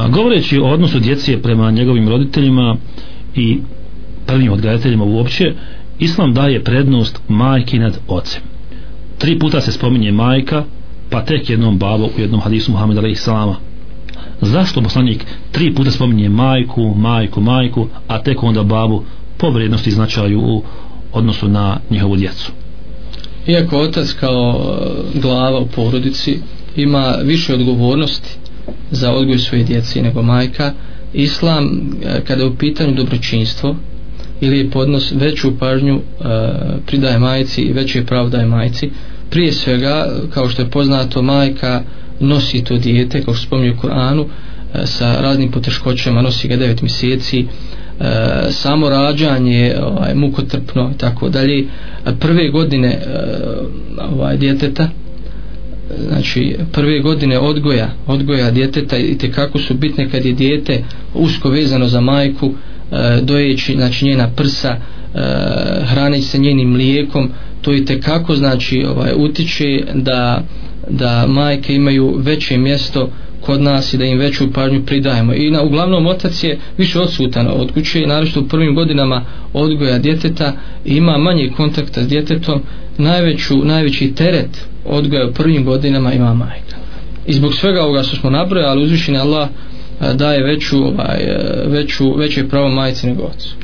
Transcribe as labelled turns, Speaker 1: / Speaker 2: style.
Speaker 1: A, govoreći o odnosu djece prema njegovim roditeljima i prvim odgajateljima uopće, Islam daje prednost majke nad ocem. Tri puta se spominje majka, pa tek jednom babo u jednom hadisu Muhammed Ali Islama. Zašto poslanik tri puta spominje majku, majku, majku, a tek onda babu po vrijednosti značaju u odnosu na njihovu djecu?
Speaker 2: Iako otac kao e, glava u porodici ima više odgovornosti za odgoj svoje djece nego majka islam e, kada je u pitanju dobročinstvo ili podnos veću pažnju e, pridaje majici i veće pravo daje majici prije svega kao što je poznato majka nosi to dijete kao što spominje u Koranu e, sa raznim poteškoćama nosi ga 9 mjeseci e, samo rađanje ovaj, mukotrpno tako dalje prve godine e, ovaj, djeteta znači prve godine odgoja odgoja djeteta i te kako su bitne kad je dijete usko vezano za majku e, dojeći znači njena prsa e, hrani se njenim mlijekom to i te kako znači ovaj utiče da da majke imaju veće mjesto kod nas i da im veću pažnju pridajemo. I na, uglavnom otac je više odsutan od kuće, naravno u prvim godinama odgoja djeteta ima manje kontakta s djetetom, najveću, najveći teret odgoja u prvim godinama ima majka. I zbog svega ovoga što smo nabrojali, uzvišen Allah daje veću, ovaj, veću, veće pravo majci nego ocu.